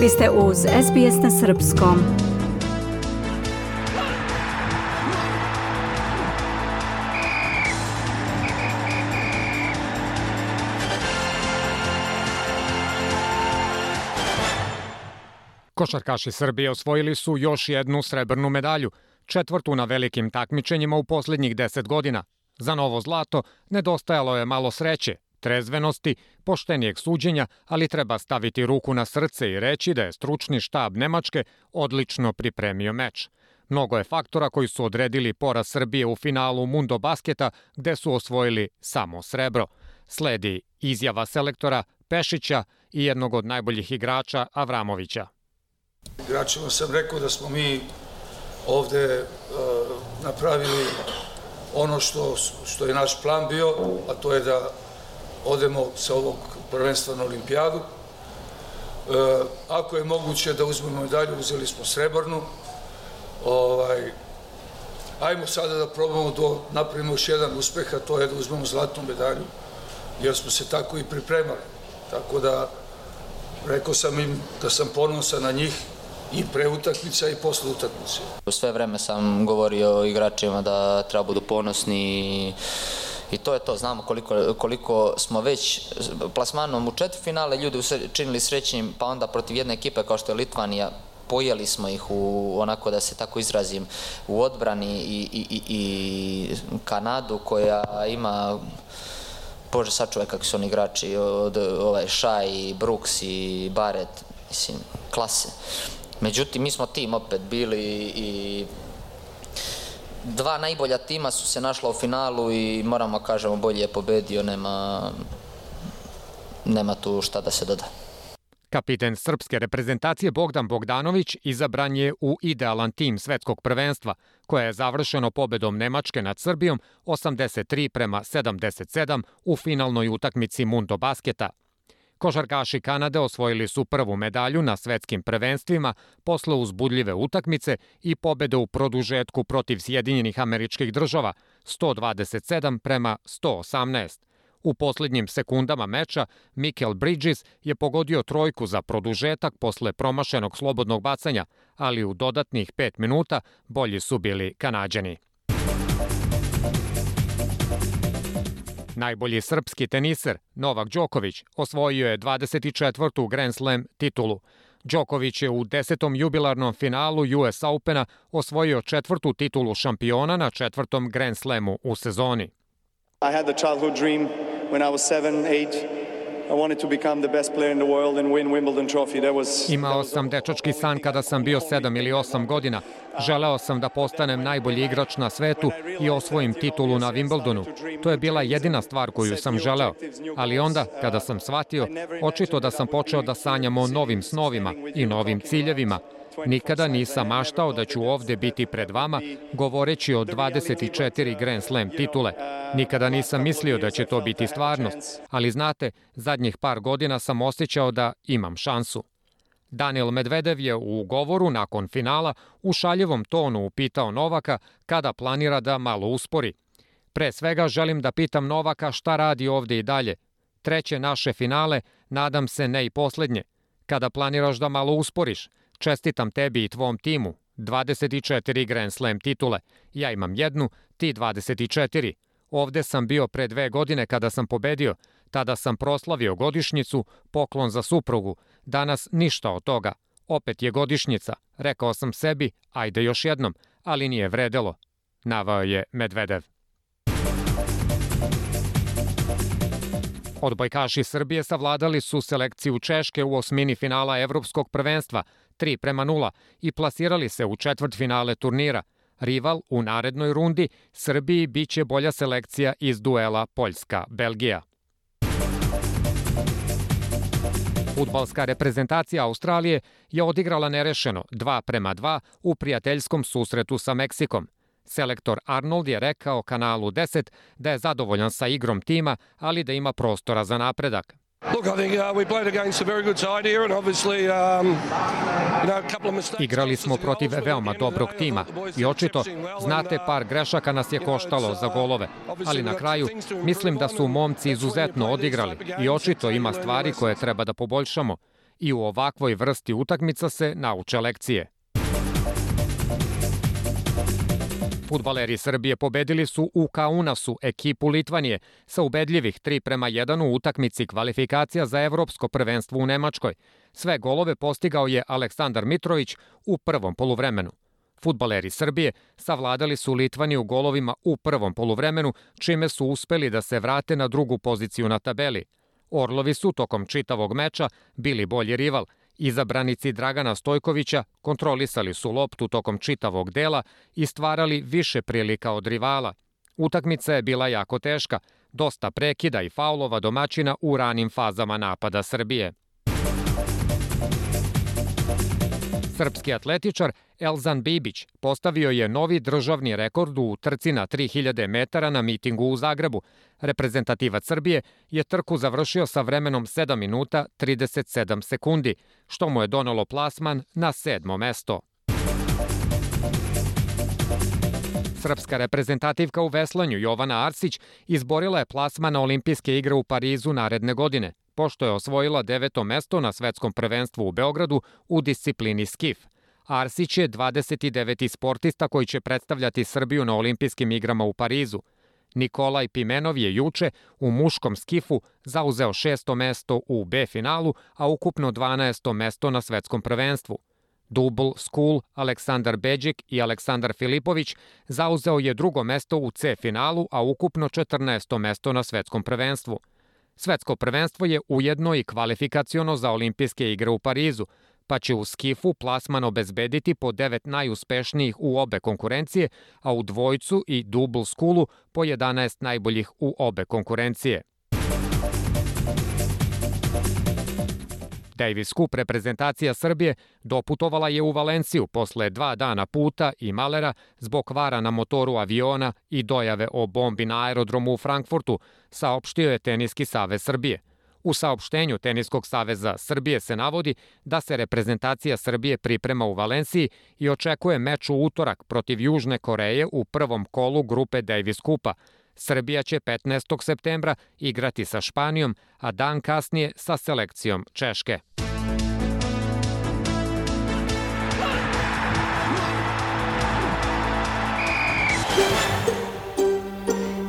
Vi ste uz SBS na Srpskom. Košarkaši Srbije osvojili su još jednu srebrnu medalju, četvrtu na velikim takmičenjima u poslednjih deset godina. Za novo zlato nedostajalo je malo sreće, trezvenosti, poštenijeg suđenja, ali treba staviti ruku na srce i reći da je stručni štab Nemačke odlično pripremio meč. Mnogo je faktora koji su odredili poraz Srbije u finalu Mundo Basketa, gde su osvojili samo srebro. Sledi izjava selektora Pešića i jednog od najboljih igrača Avramovića. Igračima sam rekao da smo mi ovde uh, napravili ono što, što je naš plan bio, a to je da odemo sa ovog prvenstva na olimpijadu. E, ako je moguće da uzmemo medalju, uzeli smo srebrnu. Ovaj, ajmo sada da probamo da napravimo još jedan uspeh, a to je da uzmemo zlatnu medalju, jer smo se tako i pripremali. Tako da, rekao sam im da sam ponosan na njih i pre utakmica i posle utakmice. Sve vreme sam govorio igračima da treba budu ponosni i I to je to, znamo koliko, koliko smo već plasmanom u finale ljudi činili srećnim, pa onda protiv jedne ekipe kao što je Litvanija, pojeli smo ih u, onako da se tako izrazim, u odbrani i, i, i, i Kanadu koja ima Bože sačuvaj kako su oni igrači od ovaj Šaj, Brooks i Barrett, mislim, klase. Međutim, mi smo tim opet bili i dva najbolja tima su se našla u finalu i moramo kažemo bolje je pobedio, nema, nema tu šta da se doda. Kapiten srpske reprezentacije Bogdan Bogdanović izabran je u idealan tim svetskog prvenstva, koje je završeno pobedom Nemačke nad Srbijom 83 prema 77 u finalnoj utakmici Mundo Basketa – Košarkaši Kanade osvojili su prvu medalju na svetskim prvenstvima posle uzbudljive utakmice i pobede u produžetku protiv Sjedinjenih američkih država 127 prema 118. U poslednjim sekundama meča Mikel Bridges je pogodio trojku za produžetak posle promašenog slobodnog bacanja, ali u dodatnih 5 minuta bolji su bili Kanadjani. Najbolji srpski teniser Novak Đoković osvojio je 24. Grand Slam titulu. Đoković je u desetom jubilarnom finalu US Opena osvojio četvrtu titulu šampiona na četvrtom Grand Slamu u sezoni. I had the childhood dream when I was 7, 8 Imao sam dečački san kada sam bio 7 ili 8 godina. Želeo sam da postanem najbolji igrač na svetu i osvojim titulu na Wimbledonu. To je bila jedina stvar koju sam želeo. Ali onda, kada sam shvatio, očito da sam počeo da sanjam o novim snovima i novim ciljevima, Nikada nisam maštao da ću ovde biti pred vama govoreći o 24 Grand Slam titule. Nikada nisam mislio da će to biti stvarnost, ali znate, zadnjih par godina sam osjećao da imam šansu. Daniel Medvedev je u govoru nakon finala u šaljevom tonu upitao Novaka kada planira da malo uspori. Pre svega želim da pitam Novaka šta radi ovde i dalje. Treće naše finale, nadam se ne i poslednje. Kada planiraš da malo usporiš, Čestitam tebi i tvom timu. 24 Grand Slam titule. Ja imam jednu, ti 24. Ovde sam bio pre dve godine kada sam pobedio. Tada sam proslavio godišnjicu, poklon za suprugu. Danas ništa od toga. Opet je godišnjica. Rekao sam sebi, ajde još jednom, ali nije vredelo. Navao je Medvedev. Odbojkaši Srbije savladali su selekciju Češke u osmini finala Evropskog prvenstva 3 prema 0 i plasirali se u četvrt finale turnira. Rival u narednoj rundi Srbiji biće bolja selekcija iz duela Poljska-Belgija. Futbalska reprezentacija Australije je odigrala nerešeno 2 prema 2 u prijateljskom susretu sa Meksikom. Selektor Arnold je rekao kanalu 10 da je zadovoljan sa igrom tima, ali da ima prostora za napredak. Uh, um. Igrali smo protiv veoma dobrog tima i očito, znate, par grešaka nas je koštalo za golove, ali na kraju mislim da su momci izuzetno odigrali i očito ima stvari koje treba da poboljšamo. i u ovakvoj vrsti utakmica se nauče lekcije. Futbaleri Srbije pobedili su u Kaunasu ekipu Litvanije sa ubedljivih 3 prema 1 u utakmici kvalifikacija za evropsko prvenstvo u Nemačkoj. Sve golove postigao je Aleksandar Mitrović u prvom poluvremenu. Futbaleri Srbije savladali su Litvaniju golovima u prvom poluvremenu, čime su uspeli da se vrate na drugu poziciju na tabeli. Orlovi su tokom čitavog meča bili bolji rival – Izabranici Dragana Stojkovića kontrolisali su loptu tokom čitavog dela i stvarali više prilika od rivala. Utakmica je bila jako teška, dosta prekida i faulova domaćina u ranim fazama napada Srbije. Srpski atletičar Elzan Bibić postavio je novi državni rekord u trci na 3000 metara na mitingu u Zagrebu. Reprezentativac Srbije je trku završio sa vremenom 7 minuta 37 sekundi, što mu je donalo plasman na sedmo mesto. Srpska reprezentativka u veslanju Jovana Arsić izborila je plasma na olimpijske igre u Parizu naredne godine, pošto je osvojila deveto mesto na svetskom prvenstvu u Beogradu u disciplini skif. Arsić je 29. sportista koji će predstavljati Srbiju na olimpijskim igrama u Parizu. Nikolaj Pimenov je juče u muškom skifu zauzeo šesto mesto u B finalu, a ukupno 12. mesto na svetskom prvenstvu. Double School Aleksandar Beđik i Aleksandar Filipović zauzeo je drugo mesto u C finalu, a ukupno 14. mesto na svetskom prvenstvu. Svetsko prvenstvo je ujedno i kvalifikaciono za olimpijske igre u Parizu, pa će u skifu plasman obezbediti po devet najuspešnijih u obe konkurencije, a u dvojcu i double skulu po 11 najboljih u obe konkurencije. Davis Cup reprezentacija Srbije doputovala je u Valenciju posle dva dana puta i malera zbog kvara na motoru aviona i dojave o bombi na aerodromu u Frankfurtu, saopštio je Teniski savez Srbije. U saopštenju Teniskog saveza Srbije se navodi da se reprezentacija Srbije priprema u Valenciji i očekuje meč u utorak protiv Južne Koreje u prvom kolu grupe Davis Kupa, Srbija će 15. septembra igrati sa Španijom, a dan kasnije sa selekcijom Češke.